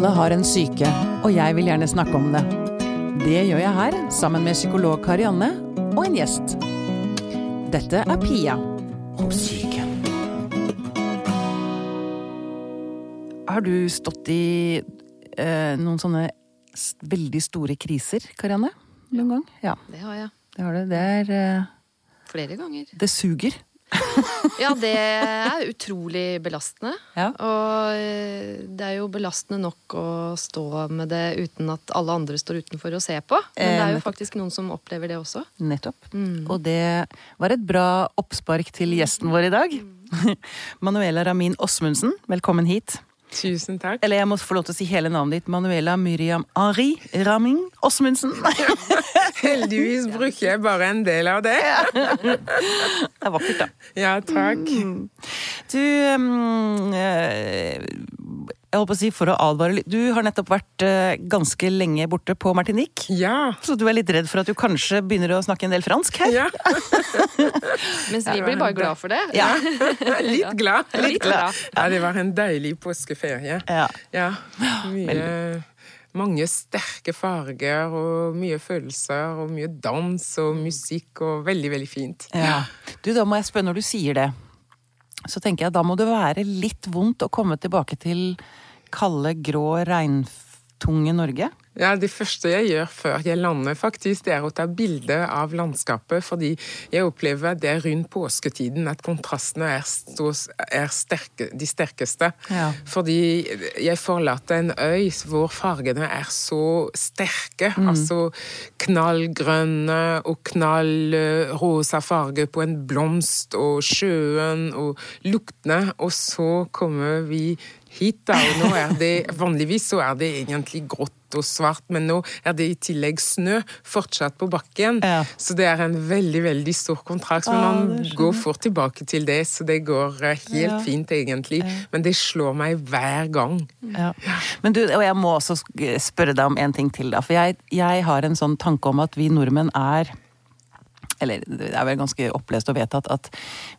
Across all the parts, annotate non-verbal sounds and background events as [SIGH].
Alle har en syke, og jeg vil gjerne snakke om det. Det gjør jeg her, sammen med psykolog Karianne og en gjest. Dette er Pia om syke. Har du stått i eh, noen sånne veldig store kriser, Karianne? Noen gang? Ja, Det har jeg. det har du. Det er eh, Flere ganger. Det suger. Ja, det er utrolig belastende. Ja. Og eh, det er jo belastende nok å stå med det uten at alle andre står utenfor og ser på. Men det Eh, er jo faktisk noen som opplever det også. Nettopp. Mm. Og det var et bra oppspark til gjesten vår i dag. [LAUGHS] Manuela Ramin Osmundsen, velkommen hit. Tusen takk. Eller jeg må få lov til å si hele navnet ditt. Manuela Myriam Ari Raming Osmundsen. [LAUGHS] Heldigvis bruker jeg bare en del av det. Det er vakkert, da. Ja, takk. Du um, eh, Jeg håper å si for å advare litt Du har nettopp vært eh, ganske lenge borte på Martinique. Ja. Så du er litt redd for at du kanskje begynner å snakke en del fransk her? ja. [LAUGHS] Mens vi blir bare glad for det. Ja. [LAUGHS] Litt glad. Litt glad. Ja, det var en deilig påskeferie. Ja. Ja. [GASPS] Mye mange sterke farger og mye følelser og mye dans og musikk og veldig, veldig fint. Ja. Du, da må jeg spørre, når du sier det, så tenker jeg da må det være litt vondt å komme tilbake til kalde, grå, regntunge Norge? Ja, Det første jeg gjør før jeg lander, faktisk, det er å ta bilde av landskapet. Fordi jeg opplever at det er rundt påsketiden at kontrastene er, så, er sterke, de sterkeste. Ja. Fordi jeg forlater en øy hvor fargene er så sterke. Mm. Altså knallgrønne og knallrosa farge på en blomst, og sjøen og luktene. Og så kommer vi hit, da. Og nå er det Vanligvis så er det egentlig grått og svart, men nå er det i tillegg snø fortsatt på bakken. Ja. Så det er en veldig, veldig stor kontrakt. Men Ah, man går fort tilbake til det, så det går eh, helt Ja. fint, egentlig. Men det slår meg hver gang. Ja. Men du, og jeg må også spørre deg om en ting til, da. For jeg, jeg har en sånn tanke om at vi nordmenn er eller det er vel ganske opplest og vedtatt at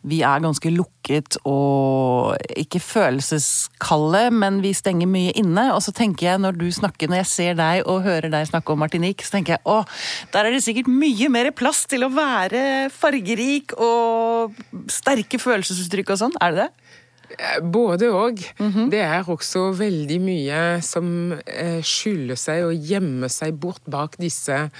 vi er ganske lukket og ikke følelseskalde, men vi stenger mye inne. Og så tenker jeg når du snakker, når jeg ser deg og hører deg snakke om Martinique, så tenker jeg å, der er det sikkert mye mer plass til å være fargerik og sterke følelsesuttrykk og sånn. Er det det? Eh, Både og. -hmm. Det er også veldig mye som eh, skjuler seg og gjemmer seg bort bak disse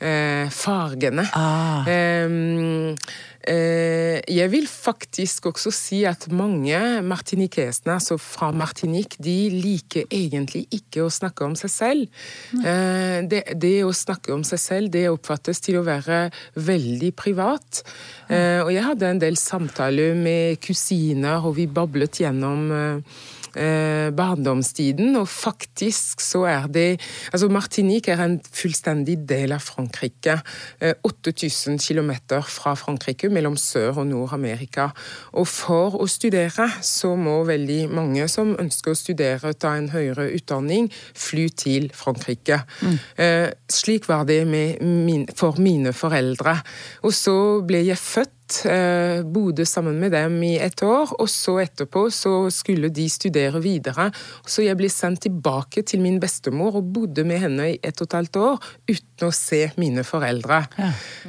eh, fargene. Ah. Eh, jeg vil faktisk også si at mange martinikesene, altså fra Martinique, de liker egentlig ikke å snakke om seg selv. Eh, det, det å snakke om seg selv, det oppfattes til å være veldig privat. Eh, og jeg hadde en del samtaler med kusiner, og vi bablet gjennom eh, eh, barndomstiden, og faktisk så er det Altså, Martinique er en fullstendig del av Frankrike. Eh, 8000 km fra Frankrike, mellom Sør- og Nord-Amerika. Og for å studere så må veldig mange som ønsker å studere, ta en høyere utdanning, fly til Frankrike. Eh, slik var det med min, for mine foreldre. Og så ble jeg født eh, bodde sammen med dem i et år, og så etterpå så skulle de studere videre. Så jeg ble sendt tilbake til min bestemor og bodde med henne i et og et halvt år uten å se mine foreldre.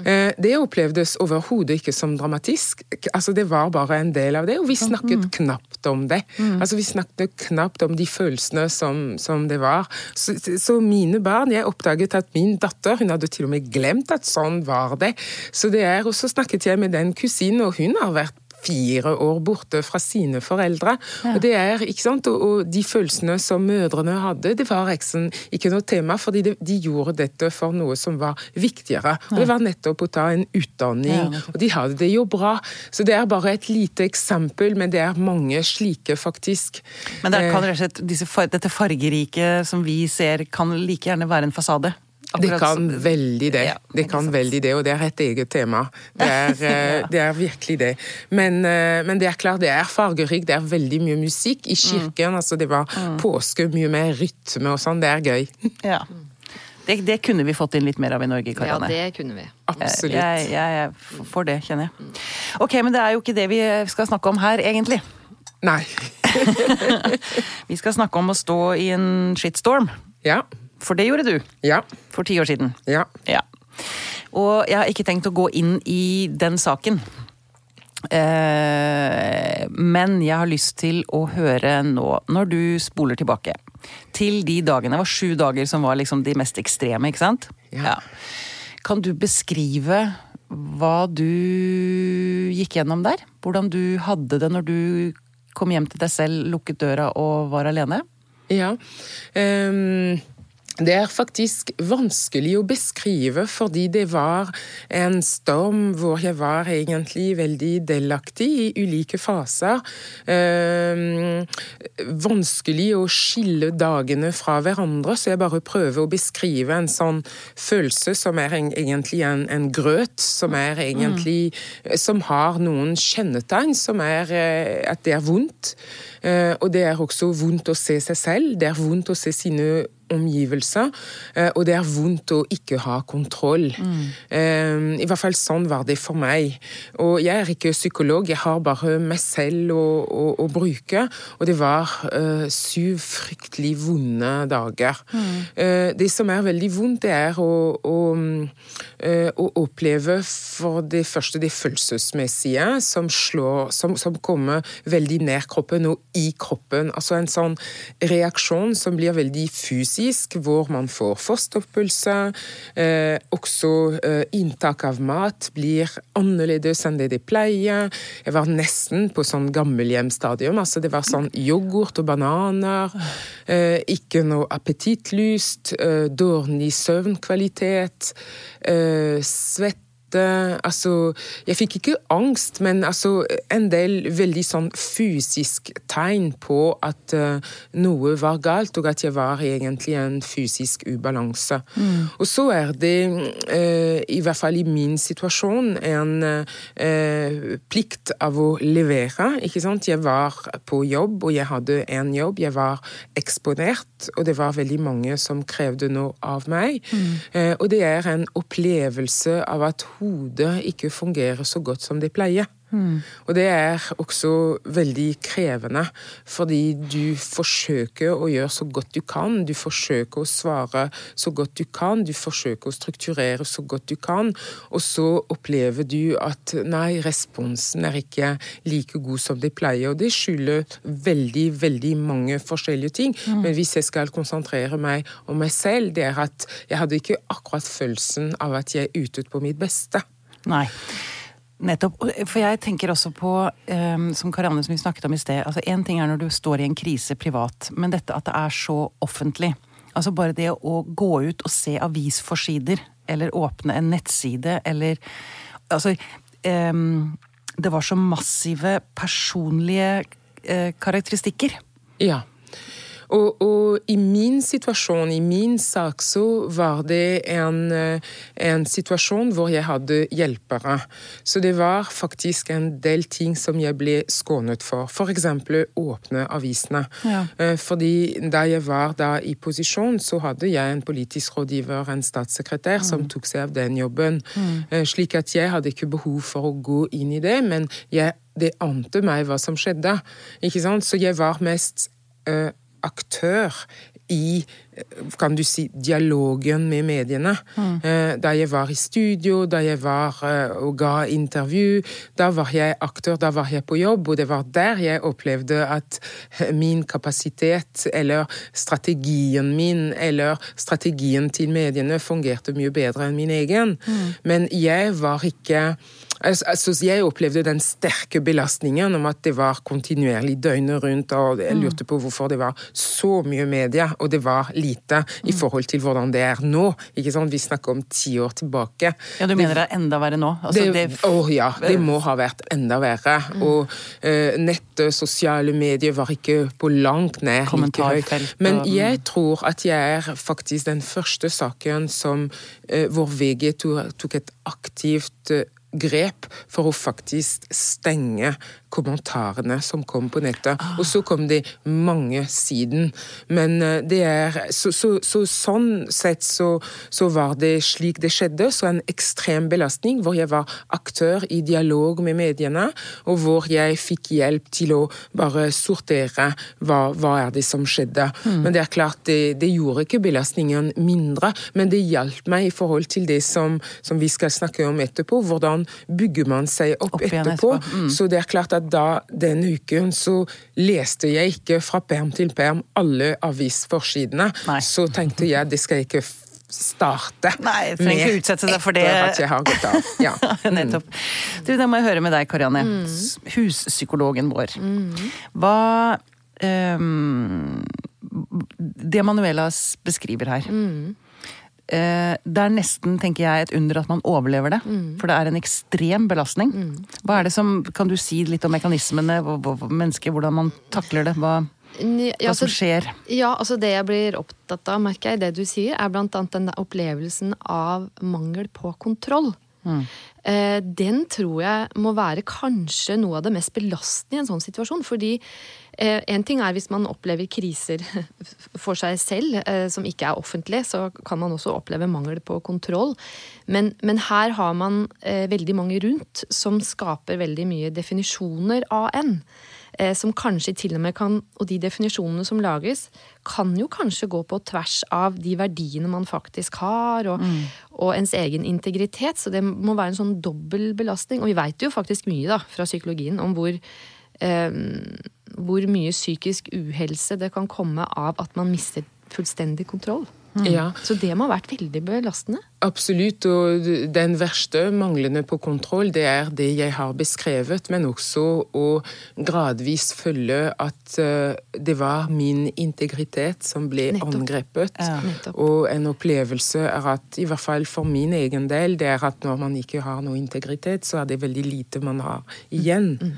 Eh, Det opplevdes overhodet ikke som dramatisk. Altså Det var bare en del av det, og vi snakket knapt om det. Altså Vi snakket knapt om de følelsene som, som det var. Så, så mine barn Jeg oppdaget at min datter hun hadde til og med glemt at sånn var det. Så det er, og så snakket jeg med den kusinen, og hun har vært fire år borte fra sine foreldre. Og det er, ikke sant, og, og de følelsene som mødrene hadde, det var sånn, ikke noe tema, fordi de, de gjorde dette for noe som var viktigere. Og det var nettopp å ta en utdanning, ja. og de hadde det jo bra. Så det er bare et lite eksempel, men det er mange slike, faktisk. Men det Eh, kan rett og slett, disse dette fargerike som vi ser, kan like gjerne være en fasade. Det kan veldig det. Ja, det kan sant. veldig det, og det er et eget tema. Det er, ja. [LAUGHS] det er virkelig det. Men, eh, men det er klart, det er fargerikt. Det er veldig mye musikk i kirken. altså Det var påske, mye mer rytme og sånn. Det er gøy. [LAUGHS] Ja. Det, det kunne vi fått inn litt mer av i Norge, Ja, det kunne vi. Absolutt. Jeg, jeg, jeg får det, kjenner jeg. Ok, men det er jo ikke det vi skal snakke om her, egentlig. Nei. [LAUGHS] vi skal snakke om å stå i en shitstorm. Ja. For det gjorde du. Ja. For ti år siden. Ja. Ja. Og jeg har ikke tenkt å gå inn i den saken. Eh, men jeg har lyst til å høre nå, når du spoler tilbake til de dagene Det var sju dager som var liksom de mest ekstreme, ikke sant? Ja. Kan du beskrive hva du gikk gjennom der? Hvordan du hadde det når du kom hjem til deg selv, lukket døra og var alene? Ja. Um, det er faktisk vanskelig å beskrive, fordi det var en storm hvor jeg var egentlig veldig delaktig i ulike faser. Eh, vanskelig å skille dagene fra hverandre, så jeg bare prøver å beskrive en sånn følelse som er en, egentlig en, en, grøt, som er egentlig Som har noen kjennetegn, som er uh, at det er vondt. Eh, og det er også vondt å se seg selv. Det er vondt å se sine omgivelser, og det er vondt å ikke ha kontroll. Mm. I hvert fall sånn var det for meg. Og jeg er ikke psykolog, jeg har bare meg selv å, å, å bruke. Og det var uh, syv fryktelig vonde dager. Mm. Uh, det som er veldig vondt, det er å, å, uh, å, oppleve for det første det følelsesmessige, som, slår, som, som kommer veldig nær kroppen og i kroppen. Altså en sånn reaksjon som blir veldig fysisk fysisk, hvor man får forstoppelse. Eh, også eh, inntak av mat blir annerledes enn det de pleier. Jeg var nesten på sånn gammelhjemstadium. altså Det var sånn yoghurt og bananer. Eh, ikke noe appetittlyst. Eh, dårlig søvnkvalitet. Eh, svett Altså, jeg fikk ikke angst, men altså en del veldig sånn fysisk tegn på at uh, noe var galt, og at jeg var egentlig en fysisk ubalanse. Mm. Og så er det, uh, i hvert fall i min situasjon, en uh, plikt av å levere. ikke sant? Jeg var på jobb, og jeg hadde en jobb. Jeg var eksponert, og det var veldig mange som krevde noe av meg. Mm. og det er en opplevelse av at hodet ikke fungerer så godt som det pleier. Mm. Og det er også veldig krevende, fordi du forsøker å gjøre så godt du kan. Du forsøker å svare så godt du kan, du forsøker å strukturere så godt du kan, og så opplever du at nei, responsen er ikke like god som det pleier. Og det skylder veldig, veldig mange forskjellige ting. Mm. Men hvis jeg skal konsentrere meg om meg selv, det er at jeg hadde ikke akkurat følelsen av at jeg ytet på mitt beste. Nei. Nettopp. For jeg tenker også på, um, som Karianne som vi snakket om i sted, altså én ting er når du står i en krise privat, men dette at det er så offentlig. Altså bare det å gå ut og se avisforsider, eller åpne en nettside, eller Altså um, Det var så massive personlige uh, karakteristikker. Ja. Og, og, i min situasjon, i min sak, så var det en, en, situasjon hvor jeg hadde hjelpere. Så det var faktisk en del ting som jeg ble skånet for. F.eks. åpne avisene. Ja. Eh, fordi da jeg var da i posisjon, så hadde jeg en politisk rådgiver, en statssekretær, mm. som tok seg av den jobben. Mm. Eh, slik at jeg hadde ikke behov for å gå inn i det, men jeg, det ante meg hva som skjedde. Ikke sant? Så jeg var mest uh, aktør i kan du si, dialogen med mediene. Mm. Da jeg var i studio, da jeg var eh, og ga intervju, da var jeg aktør, da var jeg på jobb, og det var der jeg opplevde at min kapasitet, eller strategien min, eller strategien til mediene fungerte mye bedre enn min egen. Mm. Men jeg var ikke Altså, jeg opplevde den sterke belastningen om at det var kontinuerlig døgnet rundt, og jeg mm. lurte på hvorfor det var så mye media, og det var lite i mm. forhold til hvordan det er nå. Ikke sant? Vi snakker om ti år tilbake. Ja, Du mener det er enda verre nå? Altså, det, det... Å ja, det må ha vært enda verre. Mm. Og uh, nettet, sosiale medier var ikke på langt nær like høyt. Men jeg tror at jeg er faktisk den første saken som, uh, hvor VG tok et aktivt uh, grep for å faktisk stenge kommentarene som kom på nettet. Og så kom det mange siden. Men eh, det er Så, så, så sånn sett så, så, var det slik det skjedde. Så en ekstrem belastning hvor jeg var aktør i dialog med mediene, og hvor jeg fikk hjelp til å bare sortere hva, hva er det som skjedde. Mm. Men det er klart, det, det, gjorde ikke belastningen mindre, men det hjalp meg i forhold til det som, som vi skal snakke om etterpå. Hvordan bygger man seg opp, opp etterpå? Mm. Så det er klart at da, den uken, så leste jeg ikke fra perm til perm alle avisforsidene. Så tenkte jeg det skal jeg ikke starte Nei, jeg trenger ikke utsette deg for det. Etter At jeg har gått av. [LAUGHS] Ja. Nettopp. Du, da må jeg høre med deg, Karianne. Mm. Huspsykologen vår. Mm. Hva um, Det Manuela beskriver her mm det er nesten, tenker jeg, et under at man overlever det. Mm. For det er en ekstrem belastning. Mm. Hva er det som, Kan du si litt om mekanismene, mennesket, hvordan man takler det? Hva, hva ja, som altså, skjer? Ja, altså Det jeg blir opptatt av, merker jeg, det du sier, er blant annet den opplevelsen av mangel på kontroll. Mm. Eh, den tror jeg må være kanskje noe av det mest belastende i en sånn situasjon. Fordi Eh, en ting er hvis man opplever kriser [LAUGHS] for seg selv, eh, som ikke er offentlig, så kan man også oppleve mangel på kontroll. Men, men her har man veldig mange rundt som skaper veldig mye definisjoner av en. Som kanskje til og med kan, og de definisjonene som lages, kan jo kanskje gå på tvers av de verdiene man faktisk har, og, mm. og ens egen integritet. Så det må være en sånn dobbel belastning. Og vi veit jo faktisk mye da, fra psykologien om hvor eh, hvor mye psykisk uhelse det kan komme av at man mister fullstendig kontroll. Mm. Ja. Så det må ha vært veldig belastende? Absolutt. Og den verste manglende på kontroll, det er det jeg har beskrevet, men også å gradvis følge at uh, det var min integritet som ble Nettopp. angrepet. Ja. Og en opplevelse er at, i hvert fall for min egen del, det er at når man ikke har noe integritet, så er det veldig lite man har igjen. Mm.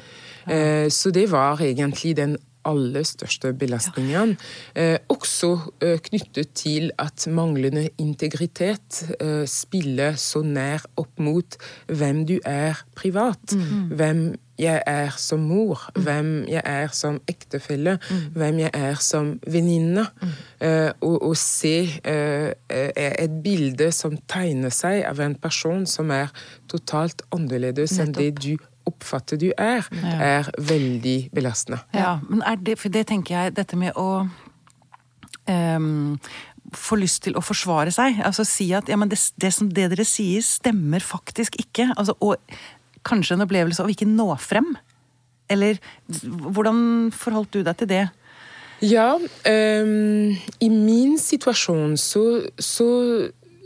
Eh, så det var egentlig den aller største belastningene. Eh, også eh, knyttet til at manglende integritet eh, spiller så nær opp mot hvem du er privat. Mm. Hvem jeg er som mor, mm. hvem jeg er som ektefelle, mm. hvem jeg er som venninne. Mm. Eh, og og, se eh, et bilde som tegner seg av en person som er totalt annerledes enn det du oppfatter du er, er veldig belastende. Ja, men er det, for det tenker jeg, dette med å um, få lyst til å forsvare seg. Altså si at ja, men det, det, som det dere sier, stemmer faktisk ikke. Altså, og kanskje en opplevelse av ikke nå frem. Eller hvordan forholdt du deg til det? Ja, um, i min situasjon så, så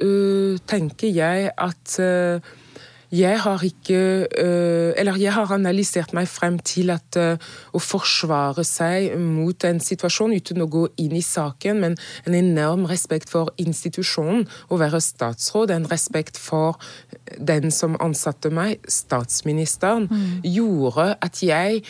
uh, tenker jeg at uh, jeg har ikke øh, Eller jeg har analysert meg frem til at øh, å forsvare seg mot en situasjon uten å gå inn i saken, men en enorm respekt for institusjonen, å være statsråd, en respekt for den som ansatte meg, statsministeren, mm. gjorde at jeg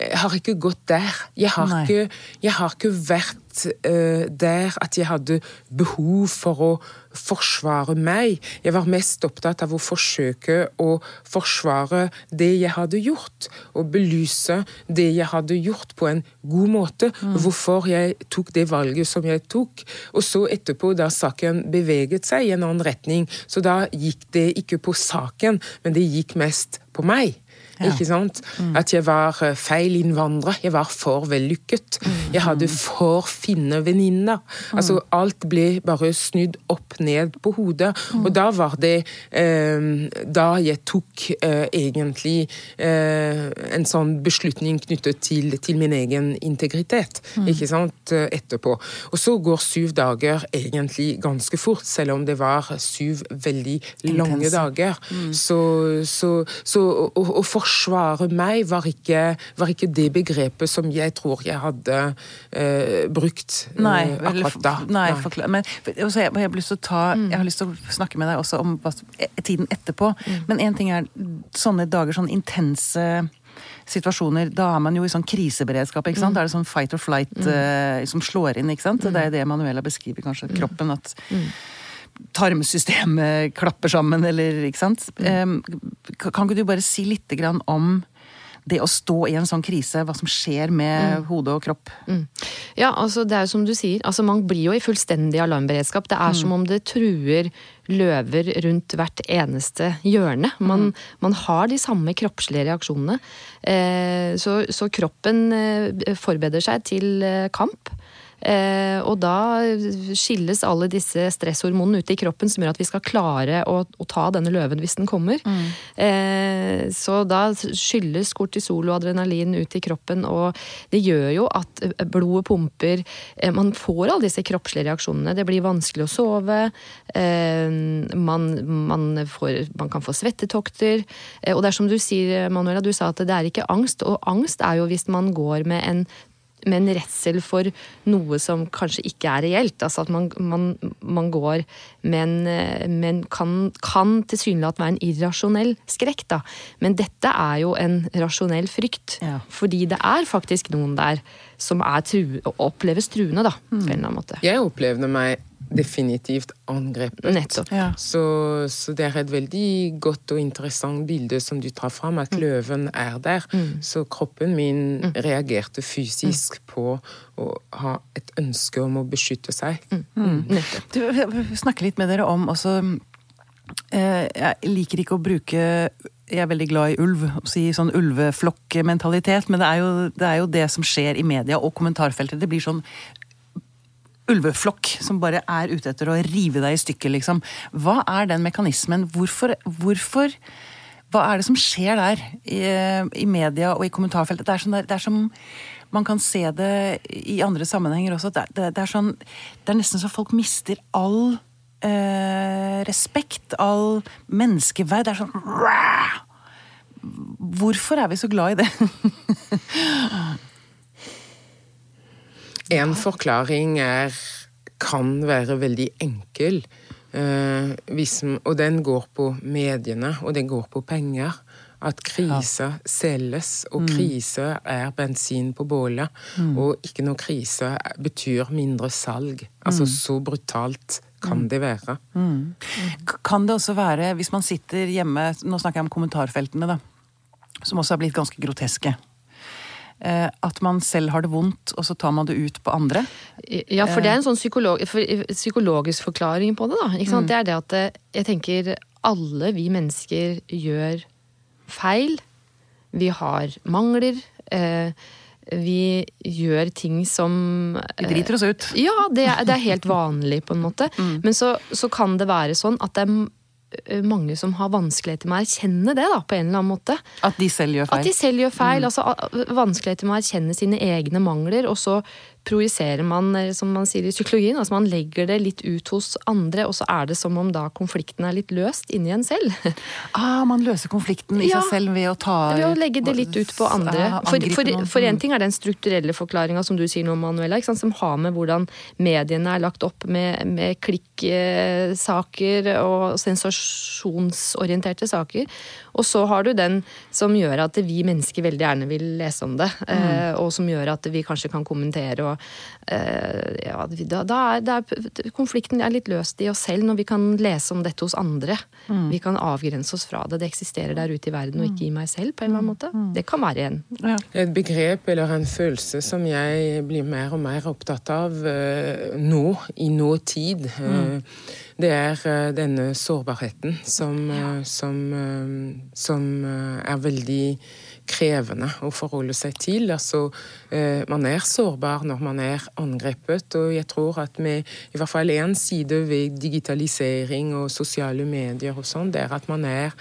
har ikke gått der. Jeg har, ikke, jeg har ikke, vært uh, der at jeg hadde behov for å forsvare meg. Jeg var mest opptatt av å forsøke å forsvare det jeg hadde gjort, og belyse det jeg hadde gjort på en god måte. Mm. Hvorfor jeg tok det valget som jeg tok. Og så etterpå, da saken beveget seg i en annen retning, så da gikk det ikke på saken, men det gikk mest på meg. Ja. Ikke sant? Mm. At jeg var eh, feil innvandrer. Jeg var for vellykket. Mm. Jeg hadde for fine venninner. Mm. Altså, alt ble bare snudd opp ned på hodet. Mm. Og da var det eh, Da jeg tok eh, egentlig eh, en sånn beslutning knyttet til, til min egen integritet, mm. ikke sant, eh, etterpå. Og så går syv dager egentlig ganske fort, selv om det var syv veldig lange Intense. dager. Mm. Så, så, så og, og forsvare meg var ikke, var ikke, det begrepet som jeg tror jeg hadde eh, brukt eh, akkurat da. Nei, nei. Men også, jeg, jeg, har lyst til å ta, mm. jeg har lyst til å snakke med deg også om e, tiden etterpå. Mm. Men én ting er sånne dager, sånn intense situasjoner, da er man jo i sånn kriseberedskap. ikke sant? Mm. Da er det sånn fight or flight mm. uh, som slår inn. ikke sant? Mm. Det er det Manuela beskriver, kanskje. Mm. Kroppen. at mm tarmsystemet klapper sammen, eller ikke sant. Mm. Kan ikke du bare si litt om det å stå i en sånn krise, hva som skjer med hode og kropp. Ja, altså det er jo som du sier, altså man blir jo i fullstendig alarmberedskap. Det er som om det truer løver rundt hvert eneste hjørne. Man, man har de samme kroppslige reaksjonene. Eh, så, så kroppen eh, forbereder seg til eh, kamp. Eh, og da skilles alle disse stresshormonene ut i kroppen som gjør at vi skal klare å, å ta denne løven hvis den kommer. Eh, så da skylles kortisol og adrenalin ut i kroppen, og det gjør jo at blodet pumper. Eh, man får alle disse kroppslige reaksjonene. Det blir vanskelig å sove. Eh, man, man, får, man kan få svettetokter. Eh, og det er som du sier, Manuela, du sa at det er ikke angst. Og angst er jo hvis man går med en med en redsel for noe som kanskje ikke er reelt. Altså at man, man, man går med men kan, kan tilsynelatende være en irrasjonell skrekk, da. Men dette er jo en rasjonell frykt. Ja. Fordi det er faktisk noen der som er tru, oppleves truende, da. På en eller annen måte. Jeg opplevde meg definitivt angrepet. Nettopp. Ja. Så, så det er et veldig godt og interessant bilde som du tar fram, at løven er der. Så kroppen min reagerte fysisk på å ha et ønske om å beskytte seg. Nettopp. Du, snakker litt med dere om også eh, Jeg liker ikke å bruke jeg er veldig glad i ulv, å si sånn ulveflokkmentalitet, men det er, jo, det er jo det som skjer i media og kommentarfeltet. Det blir sånn ulveflokk som bare er ute etter å rive deg i stykker, liksom. Hva er den mekanismen? Hvorfor, hvorfor Hva er det som skjer der i, i media og i kommentarfeltet? Det er, sånn det er som man kan se det i andre sammenhenger også. Det, det, det, er, sånn, det er nesten så folk mister all eh, respekt, all menneskeverd. Det er sånn «Rah!» Hvorfor er vi så glad i det? [LAUGHS] En forklaring er, kan være veldig enkel, og den går på mediene, og den går på penger. At krise selges, og krise er bensin på bålet. Og ikke noe krise betyr mindre salg. Altså så brutalt kan det være. Kan det også være, hvis man sitter hjemme Nå snakker jeg om kommentarfeltene, da. Som også har blitt ganske groteske. Eh, At man selv har det vondt, og så tar man det ut på andre. Ja, for det er en sånn psykolog, for, psykologisk forklaring på det, da. Ikke sant? Det er det at eh, jeg tenker alle vi mennesker gjør feil. Vi har mangler. Eh, vi gjør ting som Vi driter oss ut. Ja, det er, det er helt vanlig, på en måte. Men så, så kan det være sånn at det er mange som har vanskeligheter med å erkjenne det, da, på en eller annen måte. At de selv gjør At feil. de selv gjør feil. altså Vanskeligheter med å erkjenne sine egne mangler, og så projiserer man, eh, som man sier i psykologien, altså man legger det litt ut hos andre, og så er det som om da konflikten er litt løst inni en selv. [LAUGHS] Ah, man løser konflikten i Ja. seg selv ved å ta Ved å legge det litt ut på andre. For, angripe for, en ting er den strukturelle forklaringa som du sier nå, Manuela, som har med hvordan mediene er lagt opp med, med klikksaker og sensasjonsorienterte saker. Og så har du den som gjør at vi mennesker veldig gjerne vil lese om det. mm. Og som gjør at vi kanskje kan kommentere og eh, ja, da, da er, da er, Konflikten er litt løst i oss selv når vi kan lese om dette hos andre. Vi kan avgrense oss fra det. Det eksisterer der ute i verden, og ikke i meg selv. på en eller annen måte. Det kan være en Ja. Et begrep eller en følelse som jeg blir mer og mer opptatt av eh, nå, i nåtid, eh, det er denne sårbarheten som, ja. som, som er veldig krevende å forholde seg til. Altså, man er sårbar når man er angrepet, og jeg tror at med i hvert fall én side ved digitalisering og sosiale medier og sånn, det er at man er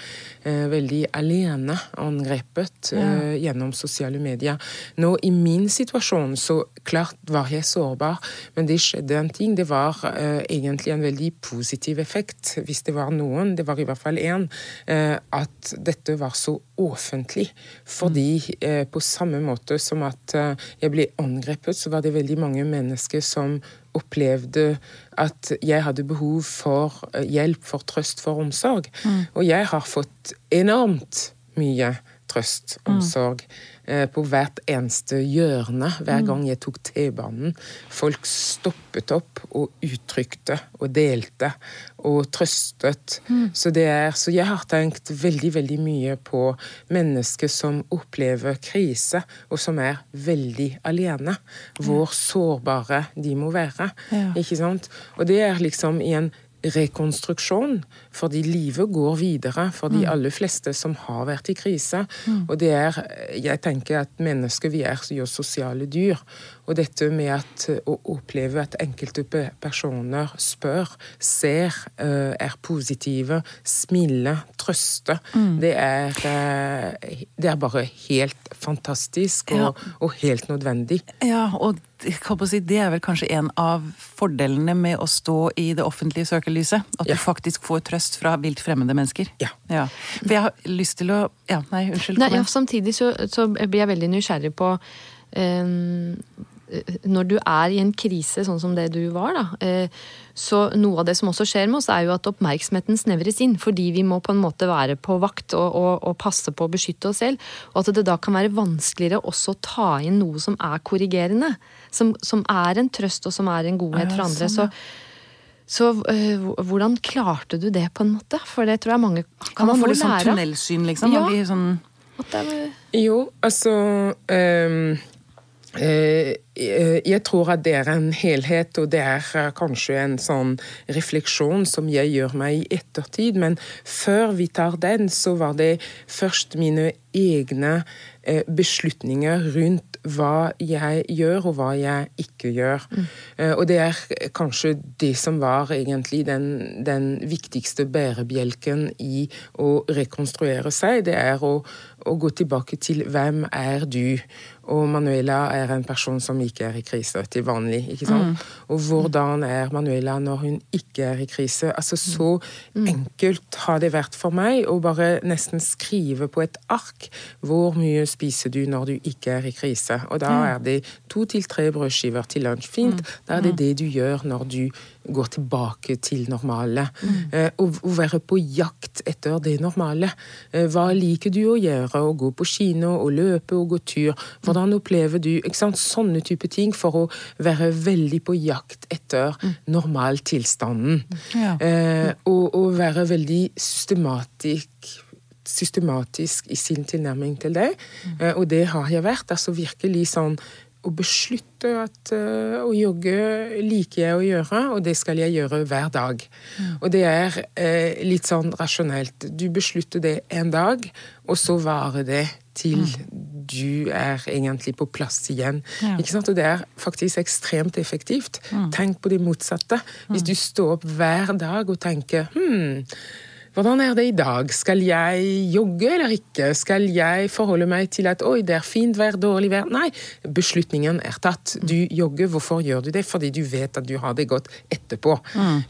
eh, veldig alene angrepet eh, gjennom sosiale medier. Nå i min situasjon så klart var jeg sårbar, men det skjedde en ting. Det var eh, egentlig en veldig positiv effekt, hvis det var noen. Det var i hvert fall én. Eh, at dette var så offentlig. Fordi eh, på samme måte som at eh, jeg ble angrepet, så var det veldig mange mennesker som opplevde at jeg hadde behov for eh, hjelp, for trøst, for omsorg. Og jeg har fått enormt mye trøst, omsorg, Mm. på hvert eneste hjørne hver gang jeg tok T-banen. Folk stoppet opp og uttrykte og delte og trøstet. Så, det er, så jeg har tenkt veldig, veldig mye på mennesker som opplever krise, og som er veldig alene. Hvor sårbare de må være. Ja. Ikke sant? Og det er liksom i en rekonstruksjon, fordi livet går videre for de aller fleste som har vært i krise. Og det er Jeg tenker at mennesker, vi er jo sosiale dyr. Og dette med at, å oppleve at enkelte personer spør, ser, eh, er positive, smiler, trøster, det, er, eh, det er bare helt fantastisk og, og helt nødvendig. Ja, og si, det er vel kanskje en av fordelene med å stå i det offentlige søkelyset. At Ja. du faktisk får trøst fra vilt fremmede mennesker. Ja. For jeg har lyst til å Ja, nei, unnskyld. Nei, ja, samtidig så, så blir jeg veldig nysgjerrig på eh, Når du er i en krise, sånn som det du var, da. Eh, så noe av det som også skjer med oss, er jo at oppmerksomheten snevres inn. Fordi vi må på en måte være på vakt og, og, og passe på å beskytte oss selv. Og at det da kan være vanskeligere også å ta inn noe som er korrigerende. Som, som er en trøst, og som er en godhet for andre. sånn, Så så øh, hvordan klarte du det, på en måte? For det tror jeg mange kan, Kan man få litt sånn tunnelsyn, liksom? Ja. Sånn Jo, altså ehm, eh, eh, Jeg tror at det er en helhet, og det er eh, kanskje en sånn refleksjon som jeg gjør meg i ettertid. Men før vi tar den, så var det først mine egne eh, beslutninger rundt hva jeg gjør, og hva jeg ikke gjør. Mm. Og det er kanskje det som var egentlig den, den viktigste bærebjelken i å rekonstruere seg. Det er å, å gå tilbake til hvem er du? Og Manuela er en person som ikke er i krise til vanlig. ikke sant? Og hvordan er Manuela når hun ikke er i krise? Altså Så enkelt har det vært for meg å bare nesten skrive på et ark hvor mye spiser du når du ikke er i krise. Og da er det to til tre brødskiver til lunsj. Fint. Da er det det du gjør når du går tilbake til normale. Eh, og å være på jakt etter det normale. Eh, hva liker du å gjøre? Å gå på kino, å løpe og gå tur? Hvordan opplever du ikke sant? Sånne type ting for å være veldig på jakt etter normaltilstanden. Ja. Eh, og, og være veldig systematisk systematisk i sin tilnærming til det. Eh, og det har jeg vært. altså Virkelig sånn å beslutte at uh, å jogge liker jeg å gjøre, og det skal jeg gjøre hver dag. Og det er uh, litt sånn rasjonelt. Du beslutter det en dag, og så varer det til du er egentlig på plass igjen. Ja. Ikke sant? Og det er faktisk ekstremt effektivt. Tenk på det motsatte. Hvis du står opp hver dag og tenker hm, hvordan er det i dag? Skal jeg jogge eller ikke? Skal jeg forholde meg til at oi, det er fint vær, dårlig vær? Nei, beslutningen er tatt. Du jogger, hvorfor gjør du det? Fordi du vet at du har det godt etterpå.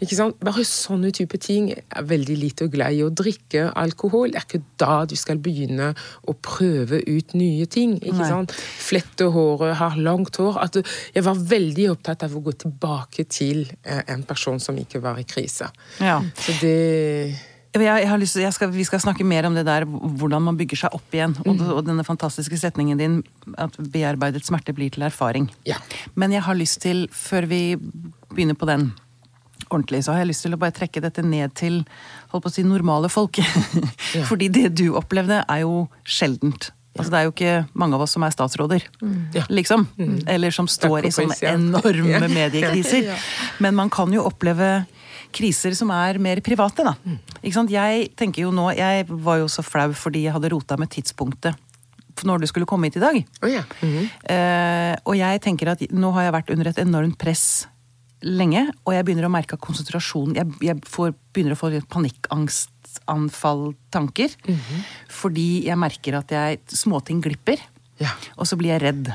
Ikke sant? Bare sånne type ting er veldig lite glad i. Å drikke alkohol er ikke da du skal begynne å prøve ut nye ting. ikke Nei. sant? Flette håret, ha langt hår. At jeg var veldig opptatt av å gå tilbake til eh, en person som ikke var i krise. Ja. Så det Jeg, jeg har lyst skal, vi skal snakke mer om det der, hvordan man bygger seg opp igjen. Og, og denne fantastiske setningen din, at bearbeidet smerte blir til erfaring. Ja. Men jeg har lyst til, før vi begynner på den ordentlig, så har jeg lyst til å bare trekke dette ned til holdt på å si, normale folk. [LAUGHS] Fordi det du opplevde, er jo sjeldent. Altså, det er jo ikke mange av oss som er statsråder, mm. liksom. Eller som står i sånne enorme [LAUGHS] mediekriser. Men man kan jo oppleve kriser som er mer private, da. Ikke sant? Jeg tenker jo nå Jeg var jo så flau fordi jeg hadde rota med tidspunktet når du skulle komme hit i dag. Å ja. -hmm. Eh, og jeg tenker at nå har jeg vært under et enormt press lenge, og jeg begynner å merke at konsentrasjonen Jeg, jeg får, begynner å få panikkangstanfall-tanker. Fordi jeg merker at jeg, småting glipper, Ja. og så blir jeg redd.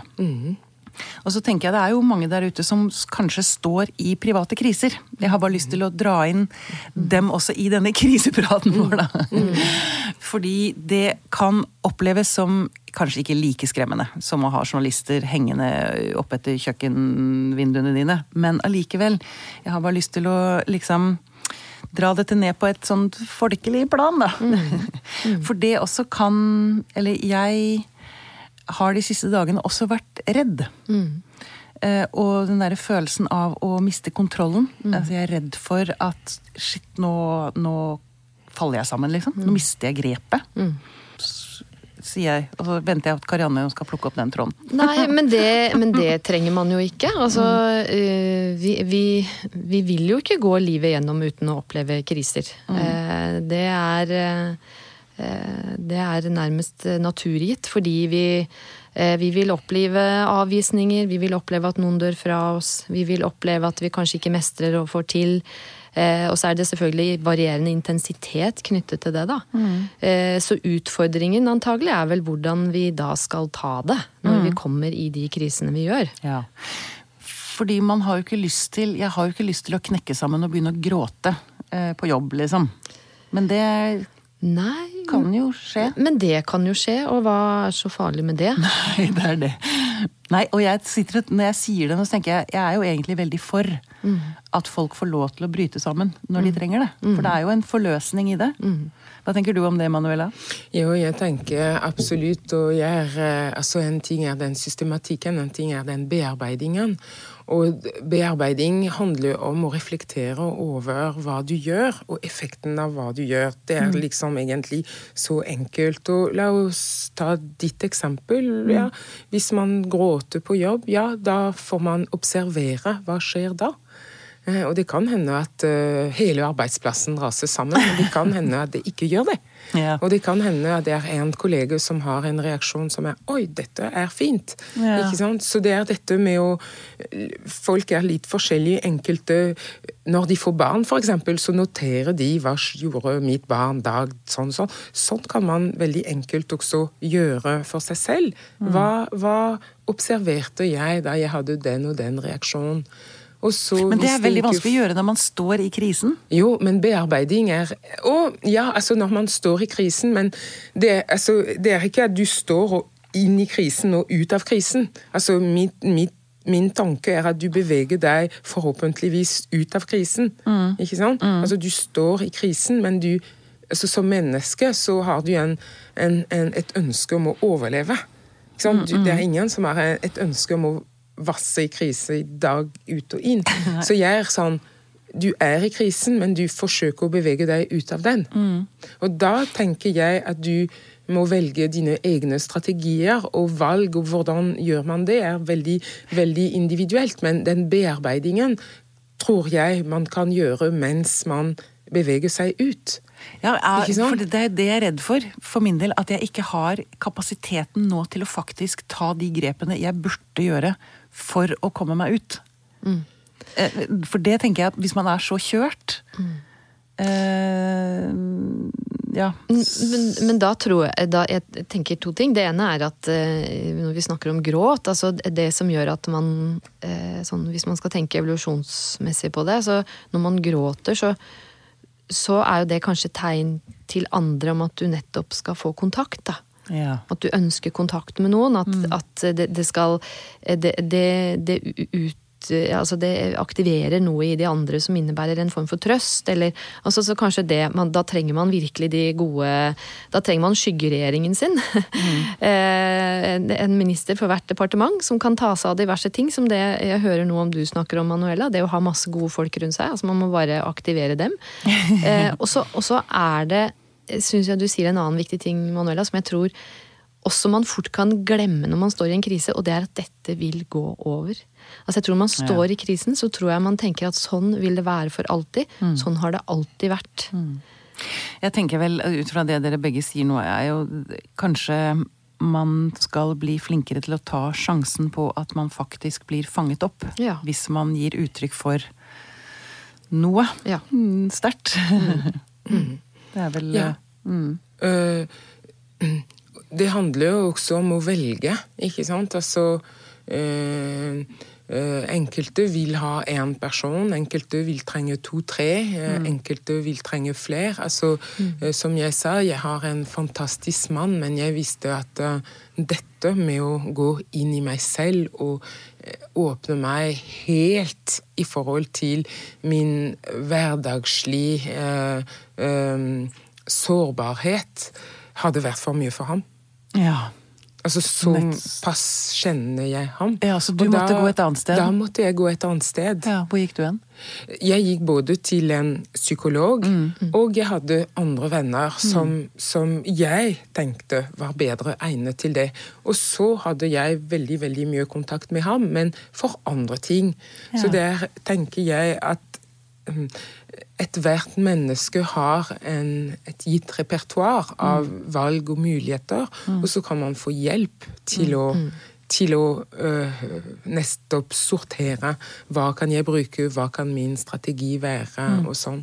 Og så tenker jeg det er jo mange der ute som kanskje står i private kriser. Jeg har bare lyst til å dra inn dem også i denne [LAUGHS] krisepraten vår, da. Fordi det kan oppleves som kanskje ikke like skremmende som å ha journalister hengende oppetter kjøkkenvinduene dine. Men allikevel. Jeg har bare lyst til å liksom dra dette ned på et sånt folkelig plan, da. [LAUGHS] For det også kan Eller jeg har de siste dagene også vært redd. Eh, og den derre følelsen av å miste kontrollen. Altså, jeg er redd for at shit, nå, nå faller jeg sammen, liksom. Nå mister jeg grepet. Mm. Sier jeg, og så venter jeg at Karianne skal plukke opp den tråden. [LAUGHS] Nei, men det, men det trenger man jo ikke. Altså, eh, vi, vi, vi vil jo ikke gå livet gjennom uten å oppleve kriser. Eh, Det er eh, Det er nærmest naturgitt, fordi vi eh, vi vil oppleve avvisninger, vi vil oppleve at noen dør fra oss. Vi vil oppleve at vi kanskje ikke mestrer og får til. Eh, og så er det selvfølgelig varierende intensitet knyttet til det, da. Mm. så utfordringen antagelig er vel hvordan vi da skal ta det, når vi kommer i de krisene vi gjør. Ja. Fordi man har jo ikke lyst til Jeg har jo ikke lyst til å knekke sammen og begynne å gråte eh, på jobb, liksom. Men det Nei, kan jo skje. men det kan jo skje, og hva er så farlig med det? [LAUGHS] Nei, det er det. Nei, og jeg sitter, når jeg sier det nå, så tenker jeg jeg er jo egentlig veldig for at folk får lov til å bryte sammen når de trenger det. For det er jo en forløsning i det. Hva tenker du om det, Manuela? Jo, jeg tenker absolutt. Og jeg er, eh, altså en ting er den systematikken, en ting er den bearbeidingen. Og bearbeiding handler om å reflektere over hva du gjør, og effekten av hva du gjør. Det er liksom egentlig så enkelt. Og la oss ta ditt eksempel. Ja. Hvis man gråter på jobb, ja, da får man observere hva skjer da. Eh, Og det kan hende at eh, hele arbeidsplassen raser sammen, men det kan hende at det ikke gjør det. Ja. Og det kan hende at det er en kollega som har en reaksjon som er 'oi, dette er fint'. Ja. Ikke sant? Så det er dette med å Folk er litt forskjellige. Enkelte Når de får barn, f.eks., så noterer de 'hva gjorde mitt barn dag', sånn sånn. Sånn kan man veldig enkelt også gjøre for seg selv. Mm. Hva, hva observerte jeg da jeg hadde den og den reaksjonen? Så, Men det er veldig ikke vanskelig å gjøre når man står i krisen. jo, men bearbeiding er Og ja, altså når man står i krisen, men det, altså, det er ikke at du står inn i krisen og ut av krisen. Altså, mitt, mitt, min tanke er at du beveger deg forhåpentligvis ut av krisen. Ikke sant? Altså, du står i krisen, men du altså, Som menneske så har du en, en, en, et ønske om å overleve. Ikke sant? Du, det er ingen som har et ønske om å vasse i krise i dag ut og inn. [LAUGHS] Så jeg er sånn du er i krisen, men du forsøker å bevege deg ut av den. Og da tenker jeg at du må velge dine egne strategier, og valg og hvordan gjør man det, er veldig, veldig individuelt. Men den bearbeidingen tror jeg man kan gjøre mens man beveger seg ut. Ja, jeg, for det er det jeg er redd for, for min del. At jeg ikke har kapasiteten nå til å faktisk ta de grepene jeg burde gjøre for å komme meg ut. Mm. For det tenker jeg at hvis man er så kjørt eh, Ja. Men, men da tror jeg da Jeg tenker to ting. Det ene er at eh, når vi snakker om gråt, altså det som gjør at man eh, sånn, Hvis man skal tenke evolusjonsmessig på det, så når man gråter, så, så er jo det kanskje tegn til andre om at du nettopp skal få kontakt. da. Ja. At du ønsker kontakt med noen. At, at det, det skal Det, det, det ut Altså det aktiverer noe i de andre som innebærer en form for trøst. Eller, altså så kanskje det, man, Da trenger man virkelig de gode Da trenger man skyggeregjeringen sin. [LAUGHS] Eh, en, en minister for hvert departement som kan ta seg av diverse ting. Som det jeg hører noe om du snakker om, Manuela. Det å ha masse gode folk rundt seg. altså Man må bare aktivere dem. [LAUGHS] Eh, og så er det syns jeg du sier en annen viktig ting, Manuela, som jeg tror også man fort kan glemme når man står i en krise, og det er at dette vil gå over. Altså jeg tror man står i krisen, så tror jeg man tenker at sånn vil det være for alltid. Sånn har det alltid vært. Jeg tenker vel, ut fra det dere begge sier nå, er jo kanskje man skal bli flinkere til å ta sjansen på at man faktisk blir fanget opp. Ja. Hvis man gir uttrykk for noe Ja. mm, sterkt. Det er vel Ja. mm. uh, [CLEARS THROAT] det handler jo også om å velge, ikke sant? Altså eh, eh, Enkelte vil ha én person, enkelte vil trenge to-tre, mm. enkelte vil trenge flere. Altså, mm. som jeg sa, jeg har en fantastisk mann, men jeg visste at eh, dette med å gå inn i meg selv og eh, åpne meg helt i forhold til min hverdagslig eh, eh, sårbarhet, hadde vært for mye for ham. Ja. Altså Såpass kjenner jeg ham. Ja, Så du Og måtte da- gå et annet sted? Da måtte jeg gå et annet sted. Ja, Hvor gikk du hen? Jeg gikk både til en psykolog, Mm, og jeg hadde andre venner som, som jeg tenkte var bedre egnet til det. Og så hadde jeg veldig, veldig mye kontakt med ham, men for andre ting. Så der tenker jeg at um, ethvert menneske har en, et gitt repertoar av valg og muligheter, og så kan man få hjelp til å til å øh, nettopp sortere. Hva kan jeg bruke, hva kan min strategi være, og sånn.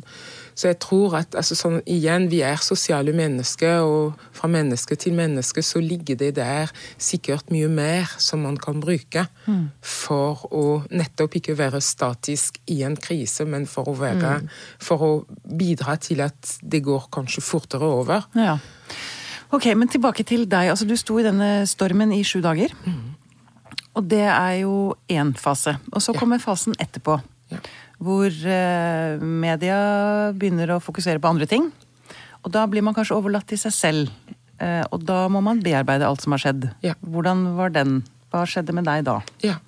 Så jeg tror at altså sånn, igjen, vi er sosiale mennesker, og fra menneske til menneske så ligger det der sikkert mye mer som man kan bruke for å nettopp ikke være statisk i en krise, men for å være For å bidra til at det går kanskje fortere over. Ja. Ok, men tilbake til deg. Altså, du sto i denne stormen i sju dager. Og det er jo én fase. Og så Ja. kommer fasen etterpå. Ja. Hvor eh, media begynner å fokusere på andre ting. Og da blir man kanskje overlatt til seg selv. Eh, og da må man bearbeide alt som har skjedd. Ja. Hvordan var den? Hva skjedde med deg da? Ja.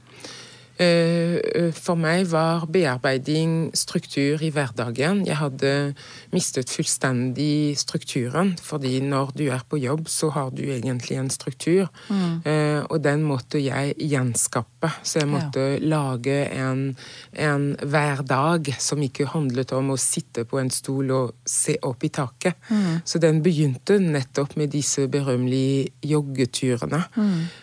Eh, eh, For meg var bearbeiding struktur i hverdagen. Jeg hadde mistet fullstendig strukturen, fordi når du er på jobb, så har du egentlig en struktur. Mm. Og den måtte jeg gjenskape. Så jeg måtte lage en, en hverdag som ikke handlet om å sitte på en stol og se opp i taket. Så den begynte nettopp med disse berømmelige joggeturene.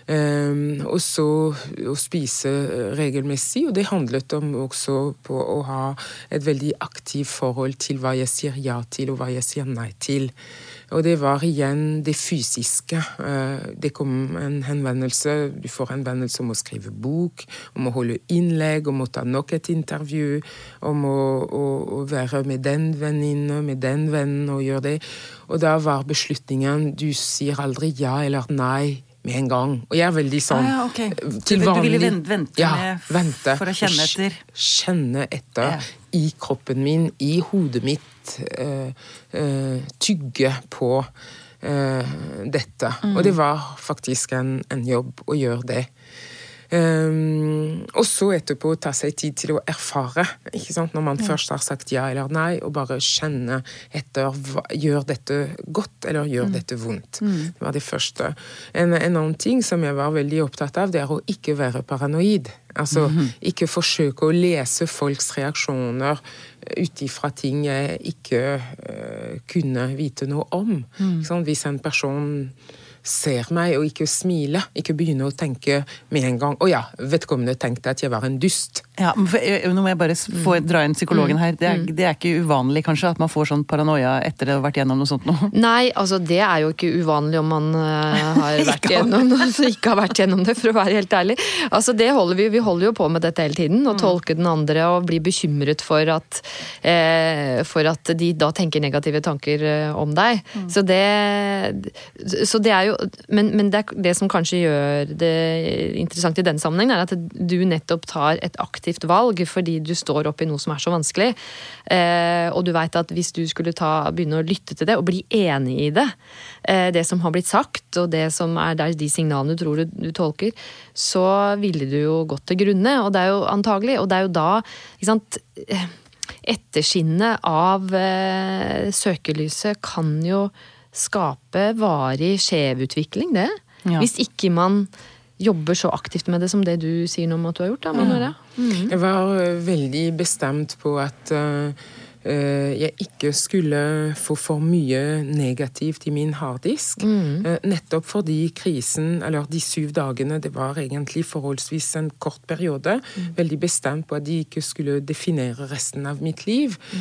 Eh, og så å spise regelmessig, og det handlet om også på å ha et veldig aktivt forhold til hva jeg sier ja til, og hva jeg sier nei til. Og det var igjen det fysiske. Eh, Det kom en henvendelse, du får henvendelse om å skrive bok, om å holde innlegg, om å ta nok et intervju, om å, å, å være med den venninne, med den vennen og gjøre det. Og da var beslutningen du sier aldri ja eller nei med en gang. Og jeg er veldig sånn Ah, ja, okay. til vanlig du ville vente ja, vente. for å kjenne etter. Kjenne etter Ja. i kroppen min, i hodet mitt. Uh, uh, tygge på uh, dette. Mm. Og det var faktisk en, en jobb å gjøre det. Um, og så etterpå ta seg tid til å erfare, når man først har sagt ja eller nei, og bare kjenne etter hva, Gjør dette godt, eller gjør Mm. dette vondt? Det var det første. En, en annen ting som jeg var veldig opptatt av, det er å ikke være paranoid. Altså Mhm. ikke forsøke å lese folks reaksjoner ut ifra ting jeg ikke uh, kunne vite noe om. Mm. Hvis en person ser meg og ikke smiler, ikke begynne å tenke med en gang 'Å ja, vedkommende tenkte at jeg var en dust'. Ja, men for, eh, Nå må jeg bare få dra inn psykologen her. Det er, det er ikke uvanlig kanskje at man får sånn paranoia etter å ha vært gjennom noe sånt nå? [LAUGHS] Nei, altså det er jo ikke uvanlig om man eh, [LAUGHS] har vært gjennom altså [LAUGHS] ikke har vært gjennom det, for å være helt ærlig. Altså det holder Vi vi holder jo på med dette hele tiden, å tolke den andre og bli bekymret for at, eh, for at de da tenker negative tanker eh, om deg. Så det, så det er jo Men, men det, det som kanskje gjør det interessant i den sammenhengen, er at du nettopp tar et aktivt valg fordi du står oppi noe som er så vanskelig. Eh, og du veit at hvis du skulle ta, begynne å lytte til det og bli enig i det, eh, det som har blitt sagt, og det som er der de signalene du tror du, du tolker, så ville du jo gått til grunne. Og det er jo antagelig, og det er jo da ikke sant, eh, Etterskinnet av eh, søkelyset kan jo skape varig skjevutvikling, det. Ja. Hvis ikke man jobber så aktivt med det som det du sier nå om at du har gjort. da, mm. Jeg var veldig bestemt på at eh, jeg ikke skulle få for mye negativt i min harddisk. Mm. nettopp fordi krisen, eller de syv dagene, det var egentlig forholdsvis en kort periode. Veldig bestemt på at de ikke skulle definere resten av mitt liv. Mm.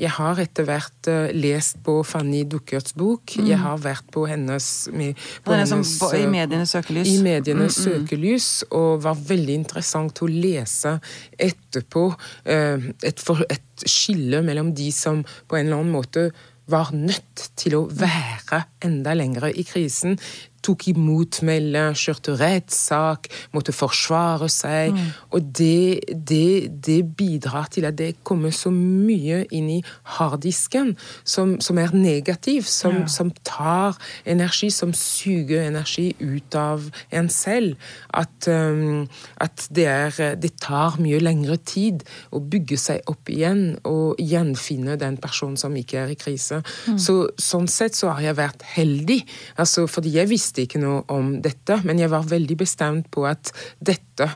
jeg har etter hvert eh, lest på Fanny Dukkerts bok. Jeg har vært på hennes på Det er som på- i eh, medienes søkelys. I medienes søkelys, og var veldig interessant å lese etterpå eh, et, for, et skille mellom de som på en eller annen måte var nødt til å være enda lengre i krisen, tok imot melde, kjørte rettssak, måtte forsvare seg. Mm. Og det, det, det, bidrar til at det kommer så mye inn i harddisken som, som er negativ, som, ja. som, tar energi, som suger energi ut av en selv. At, um, at det, er, det tar mye lengre tid å bygge seg opp igjen og gjenfinne den personen som ikke er i krise. Mm. Så, sånn sett så har jeg vært heldig, altså, fordi jeg visste ikke noe om dette, men jeg var veldig bestemt på at dette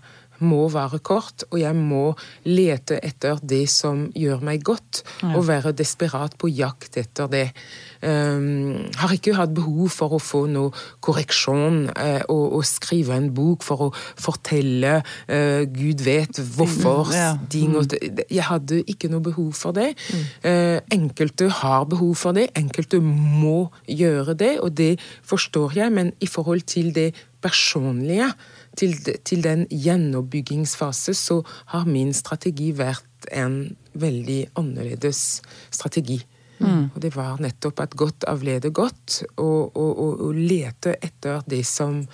må være kort, og jeg må lete etter det som gjør meg godt, ja. og være desperat på jakt etter det. Um, har ikke hatt behov for å få noe korreksjon uh, og, og, skrive en bok for å fortelle uh, Gud vet hvorfor mm, ja. mm. Jeg hadde ikke noe behov for det. Mm. Uh, enkelte har behov for det, enkelte må gjøre det, og det forstår jeg, men i forhold til det personlige, til, til den gjenoppbyggingsfase, så har min strategi vært en veldig annerledes strategi. Mm. Og det var nettopp at godt avleder godt, og, og, og, og, lete etter det som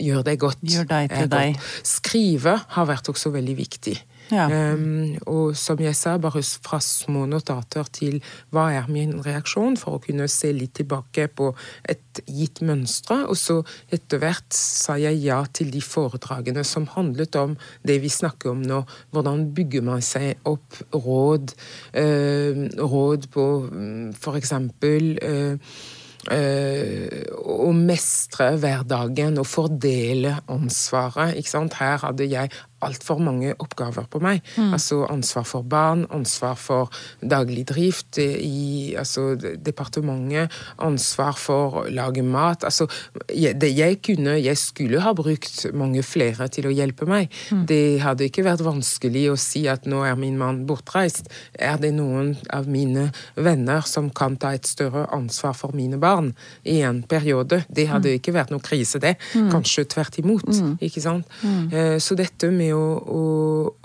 gjør deg godt. Gjør deg til deg. Skrive har vært også veldig viktig. Um, og som jeg sa, bare fra små notater til hva er min reaksjon, for å kunne se litt tilbake på et gitt mønstre. Og så etter hvert sa jeg ja til de foredragene som handlet om det vi snakker om nå. Hvordan bygger man seg opp råd, uh, råd på f.eks. for eksempel uh, Uh, å mestre hverdagen og fordele ansvaret. Her hadde jeg altfor mange oppgaver på meg. Mm. Altså ansvar for barn, ansvar for daglig drift i altså, departementet, ansvar for å lage mat. Altså, jeg, det jeg kunne Jeg skulle ha brukt mange flere til å hjelpe meg. Mm. Det hadde ikke vært vanskelig å si at nå er min mann bortreist. Er det noen av mine venner som kan ta et større ansvar for mine barn i en periode? Det hadde mm. ikke vært noe krise, det. Mm. Kanskje tvert imot. Mm. ikke sant? Mm. Eh, så dette med å, å,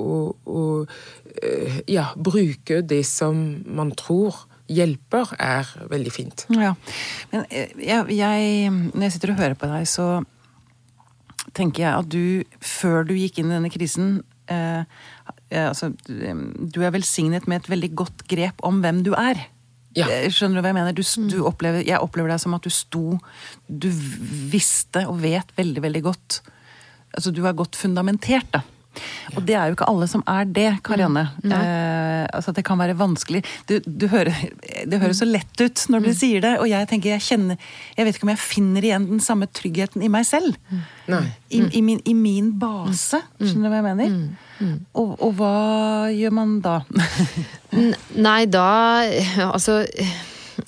å, å eh, ja, bruke det som man tror hjelper, er veldig fint. Ja, Men eh, jeg, jeg, når jeg sitter og hører på deg, så tenker jeg at du, før du gikk inn i denne krisen eh, altså, Du er velsignet med et veldig godt grep om hvem du er. Ja. Eh, skjønner du hva jeg mener? Du, du opplever, jeg opplever deg som at du sto Du visste og vet veldig, veldig godt Altså, du er godt fundamentert, da. Og det er jo ikke alle som er det, Karianne. Mm. Eh, altså Det kan være vanskelig. Du, du hører, det høres så lett ut når du mm. sier det, og jeg tenker jeg kjenner Jeg vet ikke om jeg finner igjen den samme tryggheten i meg selv. Mm. I, i, min, I, min, base. Mm. Skjønner du hva jeg mener? Mm. Og, og hva gjør man da? [LAUGHS] Nei, da Altså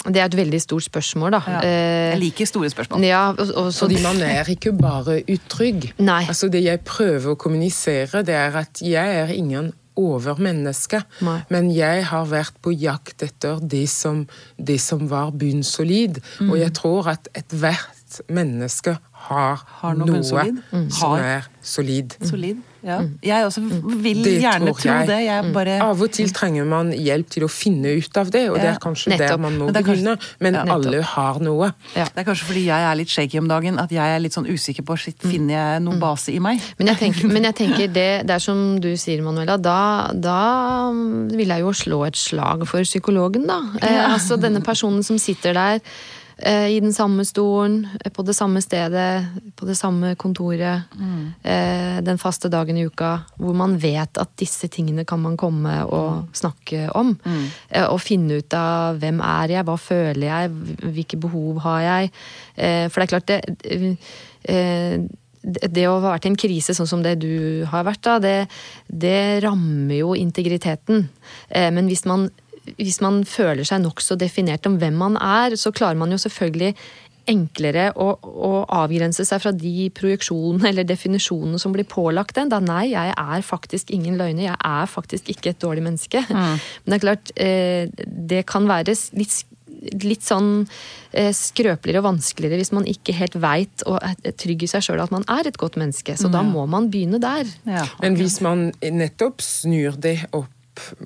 det er et veldig stort spørsmål, da. Ja. Eh, jeg liker store spørsmål. Ja, og, og Fordi man er ikke bare utrygg. Nei. Altså Det jeg prøver å kommunisere, det er at jeg er ingen overmenneske. Nei. Men jeg har vært på jakt etter det som, det som var bunnsolid. Mm. Og jeg tror at ethvert menneske har, har noe, noe som har. er solid. solid. Ja. Mm. Jeg også vil det gjerne tro jeg. det. Jeg mm. bare... Av og til trenger man hjelp til å finne ut av det, og ja. det er kanskje Nettopp. der man må men begynne. Men ja. alle har noe. Ja. Det er kanskje fordi jeg er litt shaky om dagen at jeg er litt sånn usikker på shit, mm. finner jeg noen base i meg. Men jeg tenker, men jeg tenker [LAUGHS] det, det, er som du sier, Manuela, da, da vil jeg jo slå et slag for psykologen, da. Eh, altså denne personen som sitter der i den samme stolen, eh, på det samme stedet, på det samme kontoret. Mm. Den faste dagen i uka. Hvor man vet at disse tingene kan man komme og mm. snakke om. Mm. Og finne ut av hvem er jeg, hva føler jeg, hvilke behov har jeg. For det er klart, det det å ha vært i en krise sånn som det du har vært, da, det, det rammer jo integriteten. Men hvis man hvis man føler seg nokså definert om hvem man er, så klarer man jo selvfølgelig enklere å, å, avgrense seg fra de projeksjonene eller definisjonene som blir pålagt en. Da nei, jeg er faktisk ingen løgner. Jeg er faktisk ikke et dårlig menneske. Mm. [LAUGHS] Men det er klart, eh, det kan være litt, litt sånn eh, skrøpeligere og vanskeligere hvis man ikke helt veit og er trygg i seg sjøl at man er et godt menneske. Så mm. da må man begynne der. Ja. Men hvis man nettopp snur det opp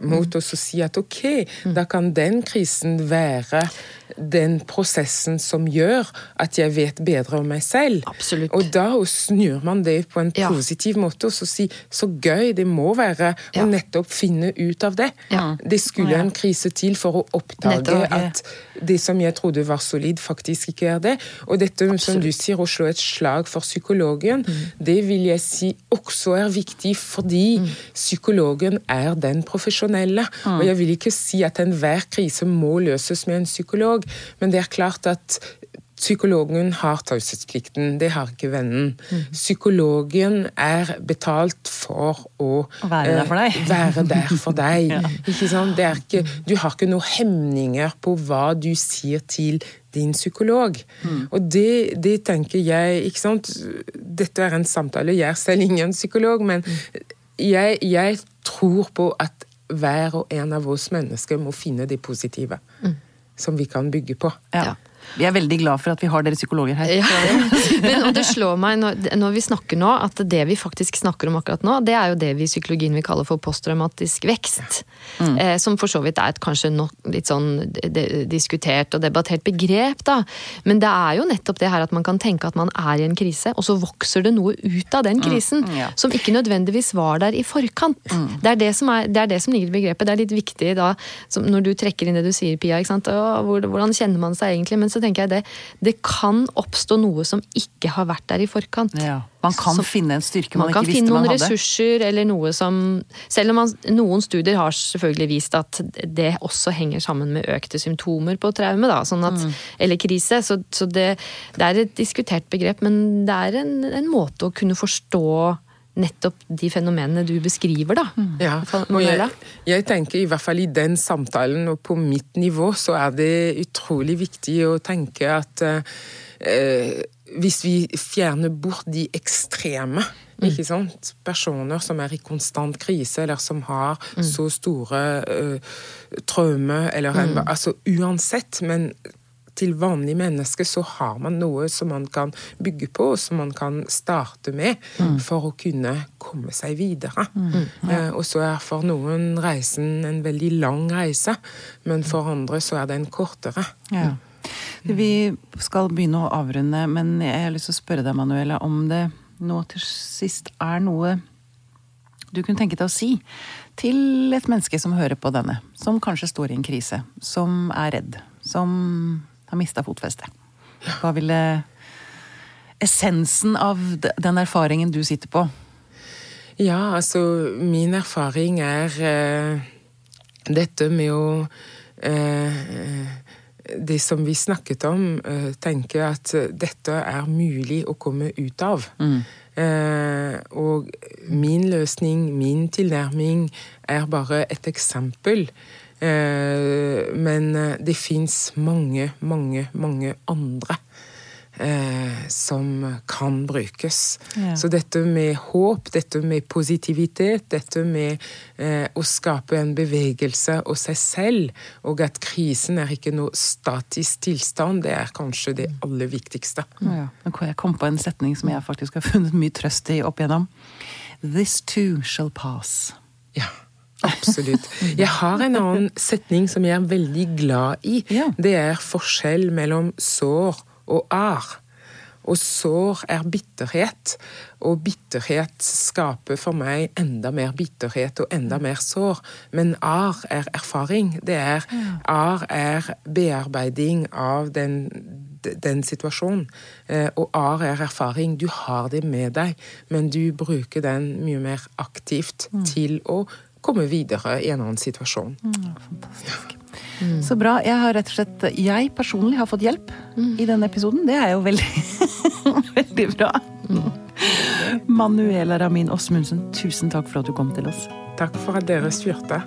mot oss og si at ok, da kan den krisen være den prosessen som gjør at jeg vet bedre om meg selv. Absolutt. Og da snur man det på en Ja. positiv måte og så si så gøy det må være Ja. å nettopp finne ut av det. Ja. Det skulle en krise til for å oppdage Nettopp. at det som jeg trodde var solid, faktisk ikke er det. Og dette som du sier, å slå et slag for psykologen, Mm. det vil jeg si også er viktig fordi Mm. psykologen er den profesjonelle. Og jeg vil ikke si at enhver krise må løses med en psykolog, men det er klart at Psykologen har taushetsplikten, det har ikke vennen. Mm. Psykologen er betalt for å Være der for deg. eh, [LAUGHS] være der for deg. Er ikke, du har ikke noen hemninger på hva du sier til din psykolog. Mm. Og det, det tenker jeg ikke sant? Dette er en samtale, jeg er selv ingen psykolog, men jeg, jeg tror på at hver og en av oss mennesker må finne det positive som vi kan bygge på. Ja. Vi er veldig glad for at vi har dere psykologer her. Ja. [LAUGHS] Men, og det slår meg når, når vi snakker nå, at det vi faktisk snakker om akkurat nå, det er jo det vi i psykologien vil kalle for posttraumatisk vekst. Eh, som for så vidt er et kanskje nok litt sånn diskutert og debattert begrep, da. Men det er jo nettopp det her at man kan tenke at man er i en krise, og så vokser det noe ut av den krisen. ja. Som ikke nødvendigvis var der i forkant. Det, er det, som er, det er det som ligger i begrepet. Det er litt viktig da, som når du trekker inn det du sier, Pia. ikke sant? Å, hvordan kjenner man seg egentlig? Men så tenker jeg det, det kan oppstå noe som ikke har vært der i forkant. Ja. Man kan så, finne en styrke man, Man ikke visste finne man noen hadde. ressurser eller noe som Selv om man, noen studier har selvfølgelig vist at det også henger sammen med økte symptomer på traume, da, sånn at, eller krise. Så, så det, det er et diskutert begrep, men det er en, en måte å kunne forstå nettopp de fenomenene du beskriver, da. Ja, og jeg, jeg tenker i hvert fall i den samtalen og på mitt nivå så er det utrolig viktig å tenke at eh, hvis vi fjerner bort de ekstreme ikke sant? Personer som er i konstant krise, eller som har så store uh, traumer, eller en, altså uansett, men til vanlige mennesker så har man noe som man kan bygge på, og som man kan starte med for å kunne komme seg videre. Eh, og så er for noen reisen en veldig lang reise, men for andre så er den kortere. Ja. Vi skal begynne å avrunde, men jeg har lyst til å spørre deg, Manuela, om det nå til sist er noe du kunne tenke deg å si til et menneske som hører på denne, som kanskje står i en krise, som er redd, som har mista fotfestet. Hva ville essensen av den erfaringen du sitter på? Ja, altså min erfaring er eh, dette med å eh, Det som vi snakket om, eh, tenke at dette er mulig å komme ut av. Eh, og min løsning, min tilnærming, er bare et eksempel. Eh, men eh, det fins mange, mange, mange andre eh, som kan brukes. Ja. Så dette med håp, dette med positivitet, dette med eh, å skape en bevegelse og seg selv, og at krisen er ikke noe statisk tilstand, det er kanskje det aller viktigste. Ja. Jeg kom på en setning som jeg faktisk har funnet mye trøst i opp igjennom. This too shall pass. Ja, absolutt. Jeg har en annen setning som jeg er veldig glad i. Ja. Det er forskjell mellom sår og ar. Og sår er bitterhet, og bitterhet skaper for meg enda mer bitterhet og enda mer sår. Men ar er erfaring. Det er, ar er bearbeiding av den, den situasjonen. Eh, Og ar er erfaring. Du har det med deg, men du bruker den mye mer aktivt til å komme videre i en annen situasjon. Så bra. Jeg har rett og slett Jeg personlig har fått hjelp i denne episoden. Det er jo veldig, [LAUGHS] veldig bra. Manuela Ramin Osmundsen, tusen takk for at du kom til oss. Takk for at dere spurte.